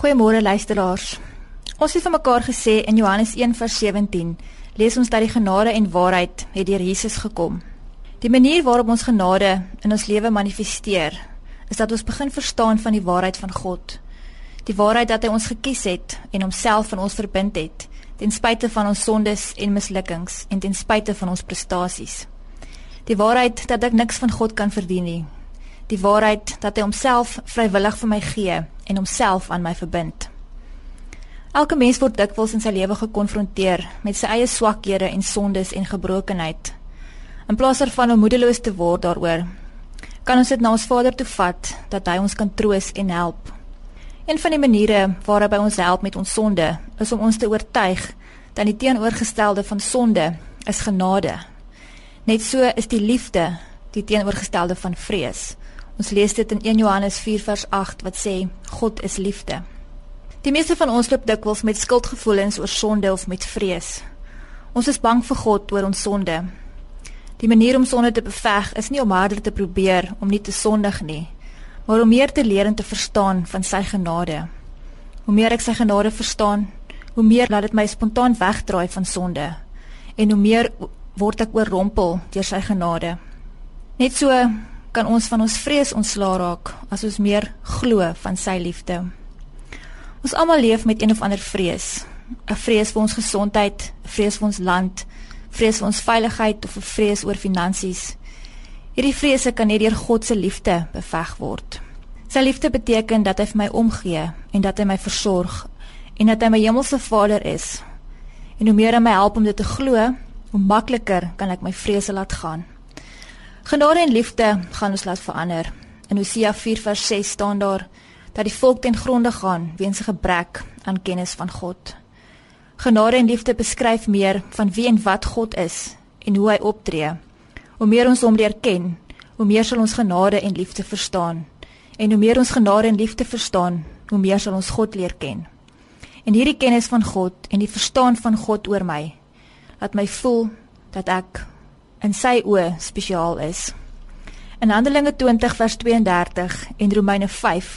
Goeiemôre luisteraars. Ons het vir mekaar gesê in Johannes 1:17 lees ons dat die genade en waarheid het deur Jesus gekom. Die manier waarop ons genade in ons lewe manifesteer, is dat ons begin verstaan van die waarheid van God. Die waarheid dat hy ons gekies het en homself van ons verbind het, ten spyte van ons sondes en mislukkings en ten spyte van ons prestasies. Die waarheid dat ek niks van God kan verdien nie. Die waarheid dat hy homself vrywillig vir my gee en homself aan my verbind. Elke mens word dikwels in sy lewe gekonfronteer met sy eie swakhede en sondes en gebrokenheid. In plaas daarvan om moedeloos te word daaroor, kan ons dit na ons Vader toe vat dat hy ons kan troos en help. Een van die maniere waarop hy ons help met ons sonde, is om ons te oortuig dat die teenoorgestelde van sonde is genade. Net so is die liefde die teenoorgestelde van vrees. Ons lees dit in 1 Johannes 4 vers 8 wat sê God is liefde. Die meeste van ons loop dikwels met skuldgevoelens oor sonde of met vrees. Ons is bang vir God oor ons sonde. Die manier om sonde te beveg is nie om harder te probeer om nie te sondig nie, maar om meer te leer en te verstaan van sy genade. Hoe meer ek sy genade verstaan, hoe meer laat dit my spontaan wegdraai van sonde en hoe meer word ek oorrompel deur sy genade. Net so kan ons van ons vrees ontslaa raak as ons meer glo van sy liefde. Ons almal leef met een of ander vrees. 'n Vrees vir ons gesondheid, vrees vir ons land, vrees vir ons veiligheid of 'n vrees oor finansies. Hierdie vrese kan net deur God se liefde beveg word. Sy liefde beteken dat hy vir my omgee en dat hy my versorg en dat hy my hemelse Vader is. En hoe meer hy my help om dit te glo, hoe makliker kan ek my vrese laat gaan. Genade en liefde gaan ons laat verander. In Hosea 4:6 staan daar dat die volk ten gronde gaan weens 'n gebrek aan kennis van God. Genade en liefde beskryf meer van wie en wat God is en hoe hy optree. Hoe meer ons hom leer ken, hoe meer sal ons genade en liefde verstaan. En hoe meer ons genade en liefde verstaan, hoe meer sal ons God leer ken. En hierdie kennis van God en die verstaan van God oor my laat my voel dat ek in sy oë spesiaal is. In Handelinge 20 vers 32 en Romeine 5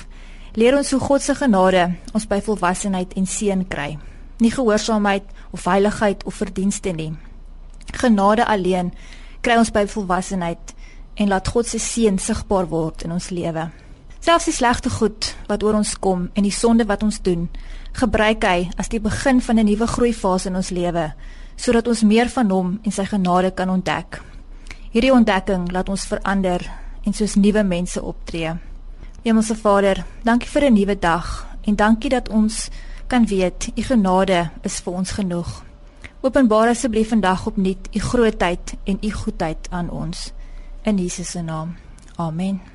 leer ons hoe God se genade ons by volwassenheid en seën kry. Nie gehoorsaamheid of heiligheid of verdienste nie. Genade alleen kry ons by volwassenheid en laat God se seën sigbaar word in ons lewe. Selfs die slegte goed wat oor ons kom en die sonde wat ons doen, gebruik hy as die begin van 'n nuwe groeifase in ons lewe sodat ons meer van hom en sy genade kan ontdek. Hierdie ontdekking laat ons verander en soos nuwe mense optree. Hemelse Vader, dankie vir 'n nuwe dag en dankie dat ons kan weet u genade is vir ons genoeg. Openbaar asseblief vandag opnuut u grootheid en u goedheid aan ons in Jesus se naam. Amen.